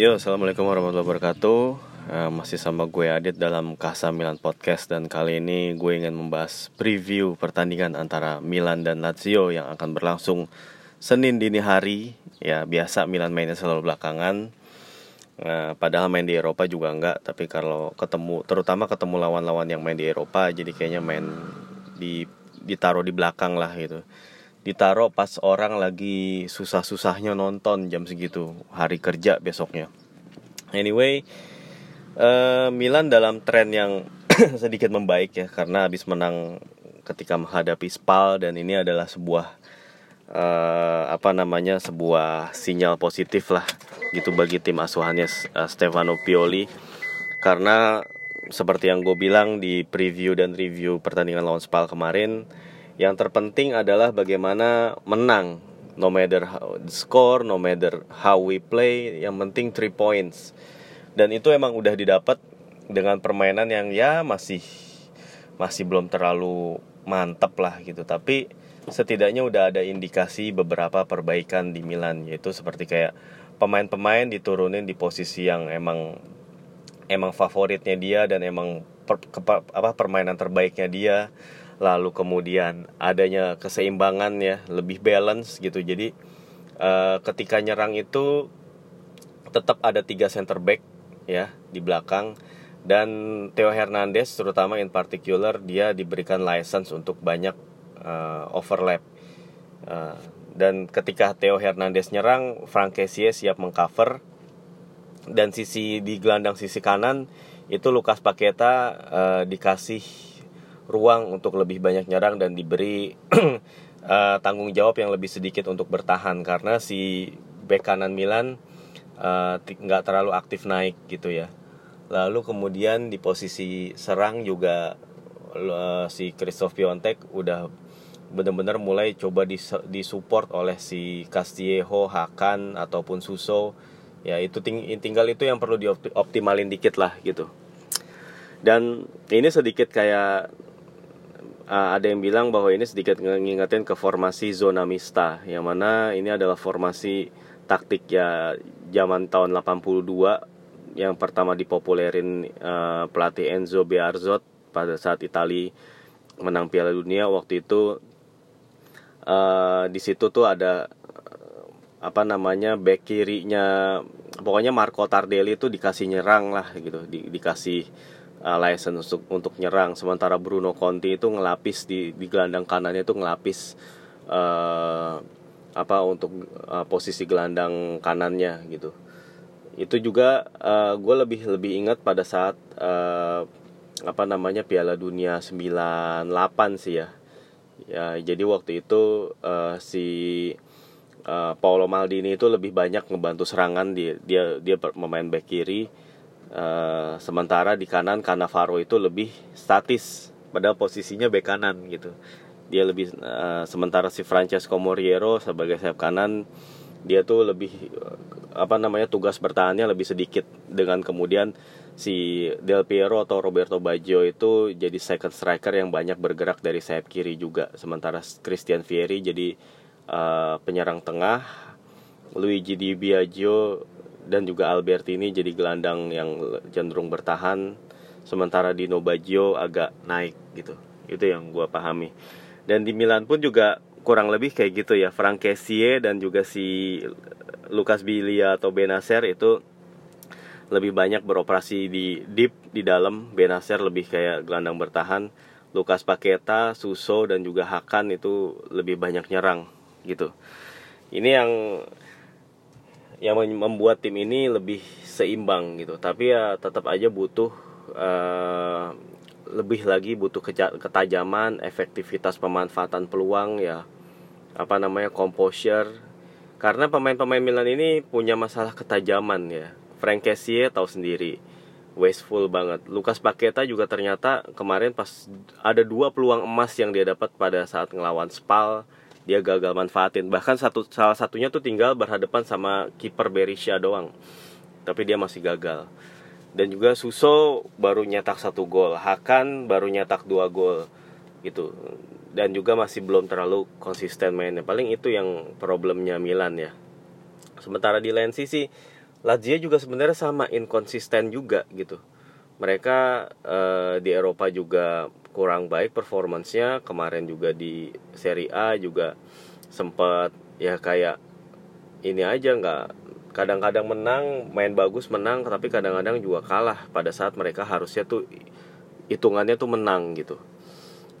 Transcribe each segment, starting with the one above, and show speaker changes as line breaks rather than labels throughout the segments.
Yo, assalamualaikum warahmatullahi wabarakatuh. Uh, masih sama gue Adit dalam Kasa Milan Podcast dan kali ini gue ingin membahas preview pertandingan antara Milan dan Lazio yang akan berlangsung Senin dini hari. Ya biasa Milan mainnya selalu belakangan. Uh, padahal main di Eropa juga enggak, tapi kalau ketemu, terutama ketemu lawan-lawan yang main di Eropa, jadi kayaknya main di ditaruh di belakang lah gitu ditaruh pas orang lagi susah-susahnya nonton jam segitu hari kerja besoknya. Anyway, uh, Milan dalam tren yang sedikit membaik ya karena habis menang ketika menghadapi Spal dan ini adalah sebuah uh, apa namanya sebuah sinyal positif lah gitu bagi tim asuhannya uh, Stefano Pioli karena seperti yang gue bilang di preview dan review pertandingan lawan Spal kemarin yang terpenting adalah bagaimana menang. No matter how the score, no matter how we play, yang penting three points. Dan itu emang udah didapat dengan permainan yang ya masih masih belum terlalu mantap lah gitu. Tapi setidaknya udah ada indikasi beberapa perbaikan di Milan yaitu seperti kayak pemain-pemain diturunin di posisi yang emang emang favoritnya dia dan emang per, apa permainan terbaiknya dia lalu kemudian adanya keseimbangan ya lebih balance gitu. Jadi uh, ketika nyerang itu tetap ada tiga center back ya di belakang. Dan Theo Hernandez terutama in particular dia diberikan license untuk banyak uh, overlap. Uh, dan ketika Theo Hernandez nyerang Frank Kessie siap mengcover. Dan sisi di gelandang sisi kanan itu Lukas Paketa uh, dikasih ruang untuk lebih banyak nyerang dan diberi uh, tanggung jawab yang lebih sedikit untuk bertahan karena si bek kanan Milan uh, nggak terlalu aktif naik gitu ya. Lalu kemudian di posisi serang juga uh, si Christoph Piontek udah benar-benar mulai coba disupport oleh si Castillejo, Hakan ataupun Suso. Ya itu ting tinggal itu yang perlu dioptimalin dikit lah gitu. Dan ini sedikit kayak uh, ada yang bilang bahwa ini sedikit ngingetin ke formasi zona mista yang mana ini adalah formasi taktik ya zaman tahun 82 yang pertama dipopulerin uh, pelatih Enzo Bearzot pada saat Italia menang Piala Dunia. Waktu itu uh, di situ tuh ada apa namanya back kirinya pokoknya Marco Tardelli itu dikasih nyerang lah gitu di, dikasih uh, license untuk untuk nyerang. Sementara Bruno Conti itu ngelapis di di gelandang kanannya itu ngelapis uh, apa untuk uh, posisi gelandang kanannya gitu. Itu juga uh, gue lebih lebih ingat pada saat uh, apa namanya Piala Dunia 98 sih ya. Ya jadi waktu itu uh, si uh, Paolo Maldini itu lebih banyak ngebantu serangan. Dia dia dia memain back kiri Uh, sementara di kanan Cannavaro itu lebih statis. Pada posisinya bek kanan gitu. Dia lebih uh, sementara si Francesco Moriero sebagai sayap kanan dia tuh lebih uh, apa namanya tugas bertahannya lebih sedikit. Dengan kemudian si Del Piero atau Roberto Baggio itu jadi second striker yang banyak bergerak dari sayap kiri juga. Sementara Christian Vieri jadi uh, penyerang tengah. Luigi Di Biagio dan juga Albertini jadi gelandang yang cenderung bertahan sementara Dino Baggio agak naik gitu. Itu yang gue pahami. Dan di Milan pun juga kurang lebih kayak gitu ya Frank Kessie dan juga si Lukas Bilia atau Benacer itu lebih banyak beroperasi di deep di dalam. Benacer lebih kayak gelandang bertahan. Lukas Paketa, Suso dan juga Hakan itu lebih banyak nyerang gitu. Ini yang yang membuat tim ini lebih seimbang gitu. Tapi ya tetap aja butuh uh, lebih lagi butuh ketajaman efektivitas pemanfaatan peluang ya. Apa namanya composure. Karena pemain-pemain Milan ini punya masalah ketajaman ya. Frank Kessie tahu sendiri wasteful banget. Lukas Paketa juga ternyata kemarin pas ada dua peluang emas yang dia dapat pada saat ngelawan Spal dia gagal manfaatin. Bahkan satu salah satunya tuh tinggal berhadapan sama kiper Berisha doang. Tapi dia masih gagal. Dan juga Suso baru nyetak satu gol. Hakan baru nyetak dua gol. Gitu. Dan juga masih belum terlalu konsisten mainnya. Paling itu yang problemnya Milan ya. Sementara di lain sisi Lazio juga sebenarnya sama inkonsisten juga gitu. Mereka uh, di Eropa juga kurang baik performancenya. Kemarin juga di Serie A juga sempat ya kayak ini aja nggak kadang-kadang menang main bagus menang tapi kadang-kadang juga kalah pada saat mereka harusnya tuh hitungannya tuh menang gitu.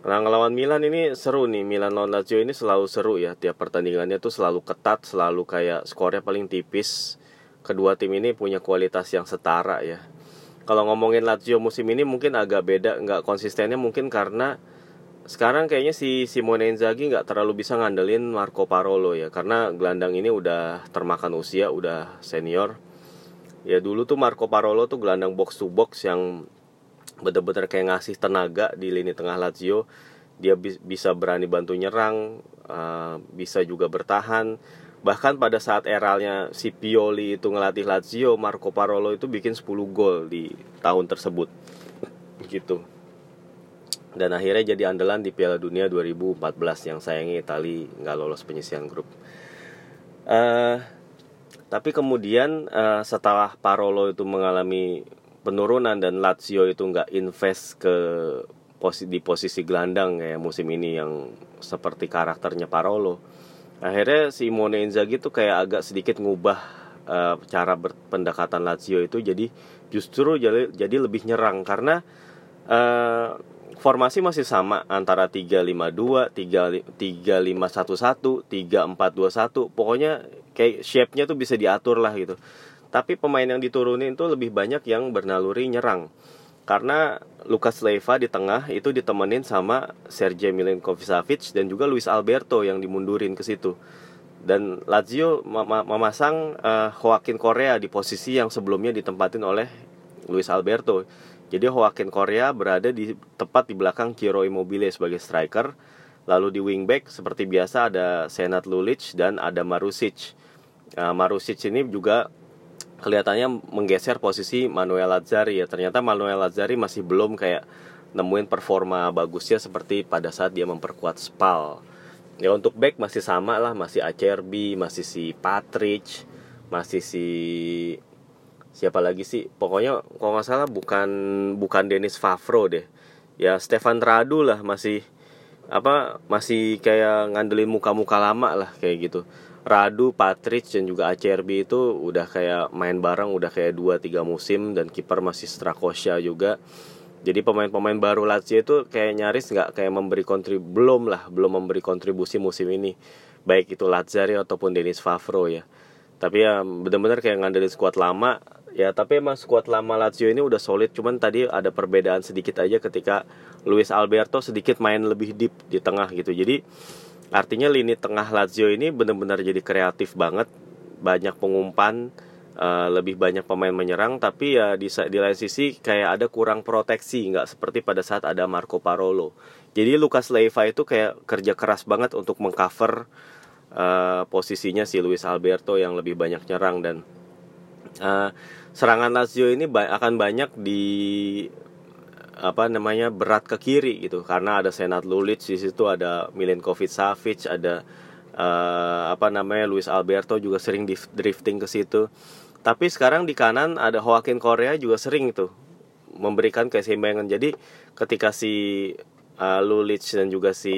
Nah ngelawan Milan ini seru nih. Milan lawan Lazio ini selalu seru ya. Tiap pertandingannya tuh selalu ketat Selalu kayak skornya paling tipis. Kedua tim ini punya kualitas yang setara ya Kalau ngomongin Lazio musim ini mungkin agak beda nggak konsistennya mungkin karena Sekarang kayaknya si Simone Inzaghi nggak terlalu bisa ngandelin Marco Parolo ya Karena gelandang ini udah termakan usia Udah senior. Ya dulu tuh Marco Parolo tuh gelandang box to box yang bener-bener kayak ngasih tenaga di lini tengah Lazio. Dia bi bisa berani bantu nyerang uh, bisa juga bertahan bahkan pada saat eralnya si Pioli itu ngelatih Lazio Marco Parolo itu bikin 10 gol di tahun tersebut gitu dan akhirnya jadi andalan di Piala Dunia 2014 yang sayangnya Itali nggak lolos penyisian grup uh, tapi kemudian uh, setelah Parolo itu mengalami penurunan dan Lazio itu nggak invest ke posi di posisi gelandang ya musim ini yang seperti karakternya Parolo. Akhirnya si Simone Inzaghi itu kayak agak sedikit ngubah uh, cara berpendekatan Lazio itu jadi justru jadi, jadi lebih nyerang karena uh, formasi masih sama antara 352, 3511, 3421. Pokoknya kayak shape-nya tuh bisa diatur lah gitu. Tapi pemain yang diturunin itu lebih banyak yang bernaluri nyerang. Karena Lukas Leiva di tengah itu ditemenin sama Sergej Milinkovic dan juga Luis Alberto yang dimundurin ke situ. Dan Lazio memasang uh, Joaquin Korea di posisi yang sebelumnya ditempatin oleh Luis Alberto. Jadi Joaquin Korea berada di tepat di belakang Ciro Immobile sebagai striker. Lalu di wingback seperti biasa ada Senat Lulic dan ada Marusic. Uh, Marusic ini juga kelihatannya menggeser posisi Manuel Lazzari ya. Ternyata Manuel Lazzari masih belum kayak nemuin performa bagusnya seperti pada saat dia memperkuat Spal. Ya untuk back masih sama lah masih Acerbi masih si Patrick masih si siapa lagi sih? Pokoknya kalau nggak salah bukan bukan Dennis Favro deh. Ya Stefan Radu lah masih apa masih kayak ngandelin muka-muka lama lah kayak gitu Radu, Patrick dan juga ACRB itu udah kayak main bareng udah kayak 2-3 musim dan kiper masih Strakosha juga. Jadi pemain-pemain baru Lazio itu kayak nyaris nggak kayak memberi kontribusi belum lah, belum memberi kontribusi musim ini. Baik itu Lazzari ataupun Denis Favro ya. Tapi ya benar-benar kayak ngandelin skuad lama ya tapi emang skuad lama Lazio ini udah solid cuman tadi ada perbedaan sedikit aja ketika Luis Alberto sedikit main lebih deep di tengah gitu. Jadi Artinya lini tengah Lazio ini benar-benar jadi kreatif banget, banyak pengumpan, uh, lebih banyak pemain menyerang, tapi ya di, di lain sisi kayak ada kurang proteksi, nggak seperti pada saat ada Marco Parolo. Jadi Lucas Leiva itu kayak kerja keras banget untuk mengcover uh, posisinya si Luis Alberto yang lebih banyak nyerang dan uh, serangan Lazio ini ba akan banyak di apa namanya berat ke kiri gitu. Karena ada Senat Lulic di situ ada Milinkovic Savic ada uh, apa namanya Luis Alberto juga sering drifting ke situ. Tapi sekarang di kanan ada Joaquin Korea juga sering tuh memberikan keseimbangan. Jadi ketika si uh, Lulic dan juga si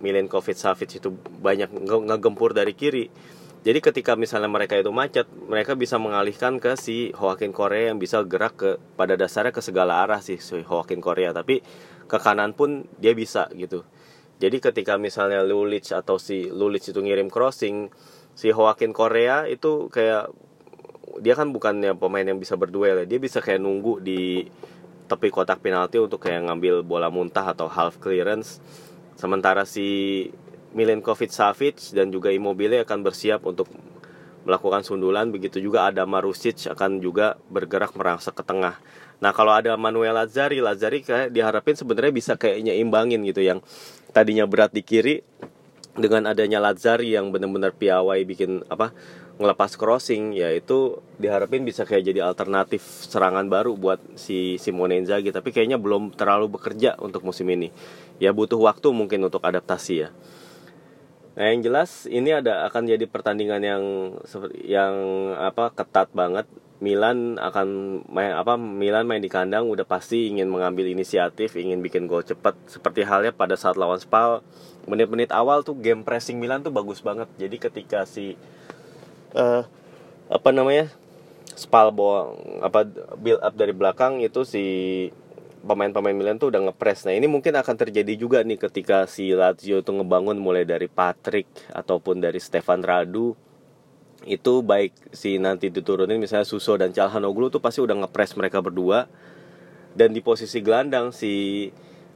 Milinkovic Savic itu banyak ngegempur dari kiri jadi ketika misalnya mereka itu macet, mereka bisa mengalihkan ke si Joaquin Korea yang bisa gerak ke pada dasarnya ke segala arah sih si Joaquin Korea, tapi ke kanan pun dia bisa gitu. Jadi ketika misalnya Lulic atau si Lulic itu ngirim crossing, si Joaquin Korea itu kayak dia kan bukannya pemain yang bisa berduel ya, dia bisa kayak nunggu di tepi kotak penalti untuk kayak ngambil bola muntah atau half clearance. Sementara si Milenkovic Savic dan juga Immobile akan bersiap untuk melakukan sundulan. Begitu juga ada Marusic akan juga bergerak merangsek ke tengah. Nah, kalau ada Manuel Lazzari, Lazzari kayak diharapin sebenarnya bisa kayaknya imbangin gitu. Yang tadinya berat di kiri dengan adanya Lazzari yang benar-benar piawai bikin apa ngelepas crossing ya itu diharapin bisa kayak jadi alternatif serangan baru buat si Simone Inzaghi. Tapi kayaknya belum terlalu bekerja untuk musim ini. Ya butuh waktu mungkin untuk adaptasi ya Nah yang jelas ini ada akan jadi pertandingan yang yang apa ketat banget. Milan akan main apa Milan main di kandang udah pasti ingin mengambil inisiatif, ingin bikin gol cepat seperti halnya pada saat lawan Spal menit-menit awal tuh game pressing Milan tuh bagus banget. Jadi ketika si uh, apa namanya Spal bawa apa build up dari belakang itu si pemain-pemain Milan tuh udah ngepres. Nah ini mungkin akan terjadi juga nih ketika si Lazio itu ngebangun mulai dari Patrick ataupun dari Stefan Radu. Itu baik si nanti diturunin misalnya Suso dan Calhanoglu tuh pasti udah ngepres mereka berdua. Dan di posisi gelandang si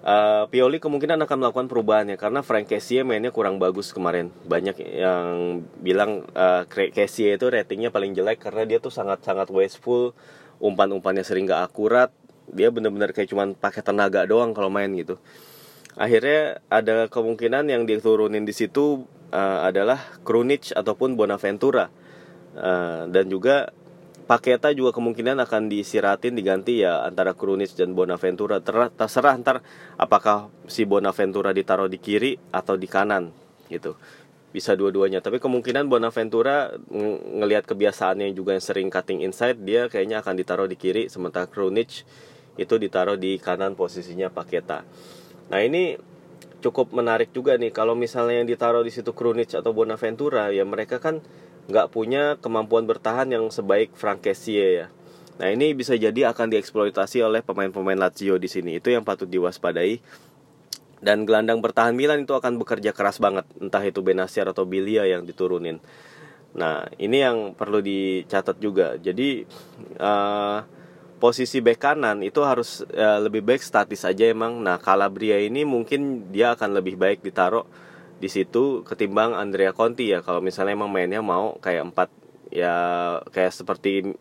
uh, Pioli kemungkinan akan melakukan perubahannya karena Frank Kessie mainnya kurang bagus kemarin. Banyak yang bilang uh, Kessie itu ratingnya paling jelek karena dia tuh sangat sangat wasteful umpan-umpannya sering gak akurat dia benar-benar kayak cuman pakai tenaga doang kalau main gitu. Akhirnya ada kemungkinan yang diturunin di situ uh, adalah Krunic ataupun Bonaventura. Uh, dan juga Paketa juga kemungkinan akan disiratin diganti ya antara Krunic dan Bonaventura. Terserah ntar apakah si Bonaventura ditaruh di kiri atau di kanan gitu. Bisa dua-duanya. Tapi kemungkinan Bonaventura ng ngelihat kebiasaannya juga yang sering cutting inside dia kayaknya akan ditaruh di kiri sementara Krunic itu ditaruh di kanan posisinya Paketa. Nah ini cukup menarik juga nih kalau misalnya yang ditaruh di situ Krunic atau Bonaventura ya mereka kan nggak punya kemampuan bertahan yang sebaik Frank Kessie ya. Nah ini bisa jadi akan dieksploitasi oleh pemain-pemain Lazio di sini itu yang patut diwaspadai. Dan gelandang bertahan Milan itu akan bekerja keras banget entah itu Benasiar atau Bilia yang diturunin. Nah ini yang perlu dicatat juga. Jadi uh, posisi bek kanan itu harus uh, lebih baik statis aja emang. Nah, Calabria ini mungkin dia akan lebih baik ditaruh di situ ketimbang Andrea Conti ya. Kalau misalnya emang mainnya mau kayak empat ya kayak seperti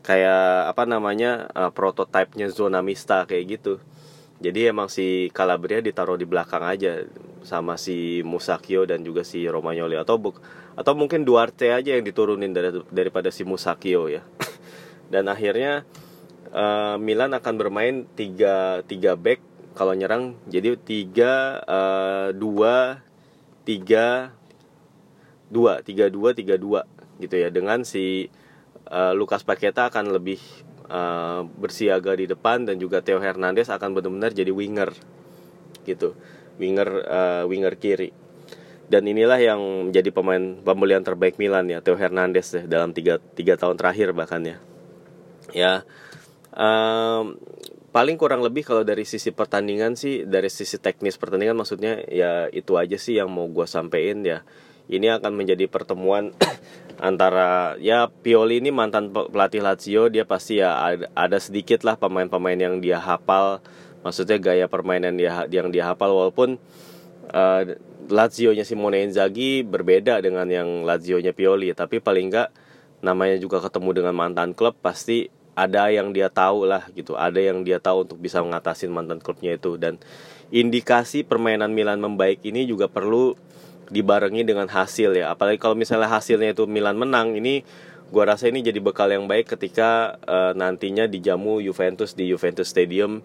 kayak apa namanya uh, prototipenya zona mista kayak gitu. Jadi emang si Calabria ditaruh di belakang aja sama si Musakio dan juga si Romagnoli atau buk atau mungkin Duarte aja yang diturunin dari, daripada si Musakio ya. dan akhirnya uh, Milan akan bermain tiga tiga back kalau nyerang. Jadi tiga uh, dua tiga dua tiga dua tiga dua gitu ya. Dengan si uh, Lukas Paketa akan lebih uh, bersiaga di depan dan juga Theo Hernandez akan benar-benar jadi winger gitu. Winger uh, winger kiri. Dan inilah yang menjadi pemain pembelian terbaik Milan ya Theo Hernandez ya, dalam tiga, tiga tahun terakhir bahkan ya. Ya um, paling kurang lebih kalau dari sisi pertandingan sih dari sisi teknis pertandingan maksudnya ya itu aja sih yang mau gue sampein ya. Ini akan menjadi pertemuan antara ya Pioli ini mantan pelatih Lazio dia pasti ya ada, sedikit lah pemain-pemain yang dia hafal. Maksudnya gaya permainan dia yang dia hafal walaupun uh, Lazio-nya Simone Inzaghi berbeda dengan yang Lazio-nya Pioli. Tapi paling enggak namanya juga ketemu dengan mantan klub pasti ada yang dia tahu lah gitu. Ada yang dia tahu untuk bisa mengatasi mantan klubnya itu. Dan indikasi permainan Milan membaik ini juga perlu dibarengi dengan hasil ya. Apalagi kalau misalnya hasilnya itu Milan menang ini gua rasa ini jadi bekal yang baik ketika uh, nantinya dijamu Juventus di Juventus Stadium.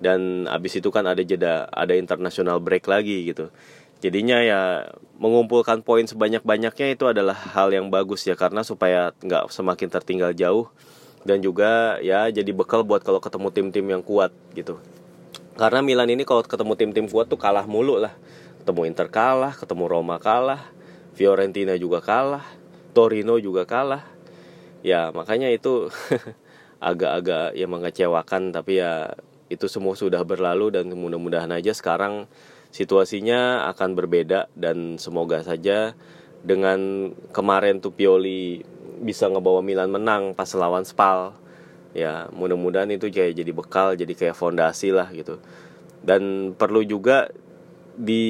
Dan abis itu kan ada jeda ada international break lagi gitu. Jadinya ya mengumpulkan poin sebanyak banyaknya itu adalah hal yang bagus ya. Karena supaya nggak semakin tertinggal jauh dan juga ya jadi bekal buat kalau ketemu tim-tim yang kuat gitu. Karena Milan ini kalau ketemu tim-tim kuat tuh kalah mulu lah. Ketemu Inter kalah ketemu Roma kalah Fiorentina juga kalah Torino juga kalah. Ya makanya itu agak-agak ya mengecewakan tapi ya itu semua sudah berlalu dan mudah-mudahan aja sekarang situasinya akan berbeda. Dan semoga saja dengan kemarin tuh Pioli bisa ngebawa Milan menang pas lawan Spal. Ya mudah-mudahan itu kayak jadi bekal jadi kayak fondasi lah gitu. Dan perlu juga di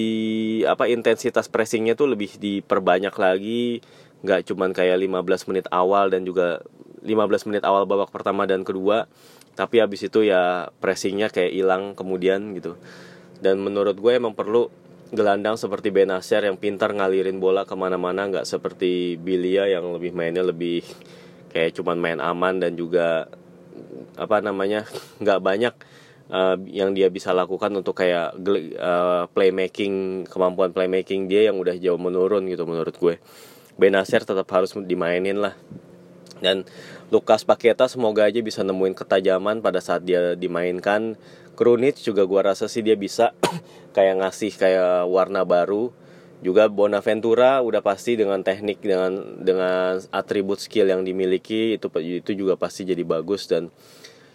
apa intensitas pressingnya tuh lebih diperbanyak lagi. Nggak cuman kayak 15 menit awal dan juga 15 menit awal babak pertama dan kedua. Tapi habis itu ya pressingnya kayak hilang kemudian gitu. Dan menurut gue emang perlu gelandang seperti Benasir yang pintar ngalirin bola ke mana-mana nggak seperti Bilia yang lebih mainnya lebih kayak cuman main aman dan juga apa namanya nggak banyak uh, yang dia bisa lakukan untuk kayak uh, playmaking kemampuan playmaking dia yang udah jauh menurun gitu menurut gue. Benacer tetap harus dimainin lah. Dan Lukas Paketa semoga aja bisa nemuin ketajaman pada saat dia dimainkan Krunic juga gua rasa sih dia bisa kayak ngasih kayak warna baru. Juga Bonaventura udah pasti dengan teknik dengan dengan atribut skill yang dimiliki itu itu juga pasti jadi bagus. Dan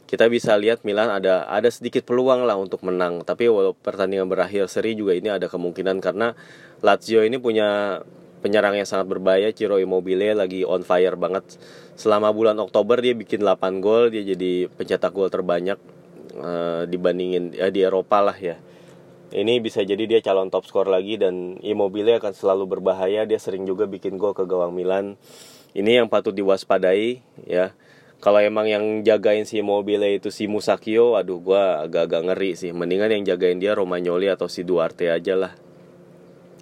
kita bisa lihat Milan ada ada sedikit peluang lah untuk menang. Tapi walau pertandingan berakhir seri juga ini ada kemungkinan karena Lazio ini punya penyerang yang sangat berbahaya. Ciro Immobile lagi on fire banget. Selama bulan Oktober dia bikin 8 gol dia jadi pencetak gol terbanyak uh, dibandingin ya di Eropa lah ya. Ini bisa jadi dia calon top skor lagi dan Immobile akan selalu berbahaya. Dia sering juga bikin gol ke gawang Milan. Ini yang patut diwaspadai ya. Kalau emang yang jagain si Immobile itu si Musakio aduh gua agak-agak ngeri sih. Mendingan yang jagain dia Romagnoli atau si Duarte aja lah.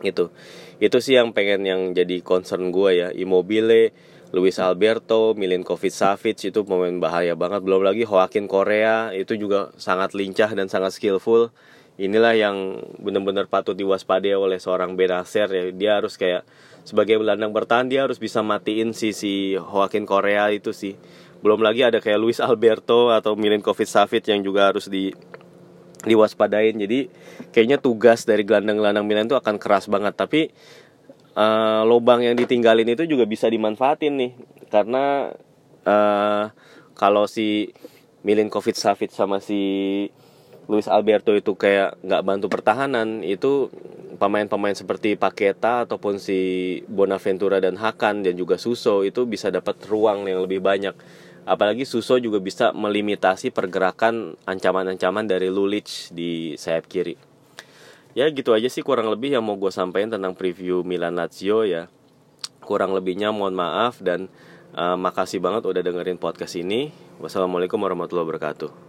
Itu. Itu sih yang pengen yang jadi concern gue ya. Immobile Luis Alberto Milinkovic Savic itu pemain bahaya banget. Belum lagi Joaquin Korea itu juga sangat lincah dan sangat skillful. Inilah yang benar-benar patut diwaspadai oleh seorang Benacer ya. Dia harus kayak sebagai gelandang bertahan dia harus bisa matiin si si Joaquin Korea itu sih. Belum lagi ada kayak Luis Alberto atau Milinkovic Savic yang juga harus di diwaspadain. Jadi kayaknya tugas dari gelandang-gelandang Milan itu akan keras banget. Tapi uh, lubang yang ditinggalin itu juga bisa dimanfaatin nih karena uh, kalau si Milinkovic Savic sama si Luis Alberto itu kayak nggak bantu pertahanan itu pemain-pemain seperti Paketa ataupun si Bonaventura dan Hakan dan juga Suso itu bisa dapat ruang yang lebih banyak Apalagi Suso juga bisa melimitasi pergerakan ancaman-ancaman dari Lulic di sayap kiri. Ya gitu aja sih kurang lebih yang mau gue sampaikan tentang preview Milan Lazio ya. Kurang lebihnya mohon maaf dan uh, makasih banget udah dengerin podcast ini. Wassalamualaikum warahmatullahi wabarakatuh.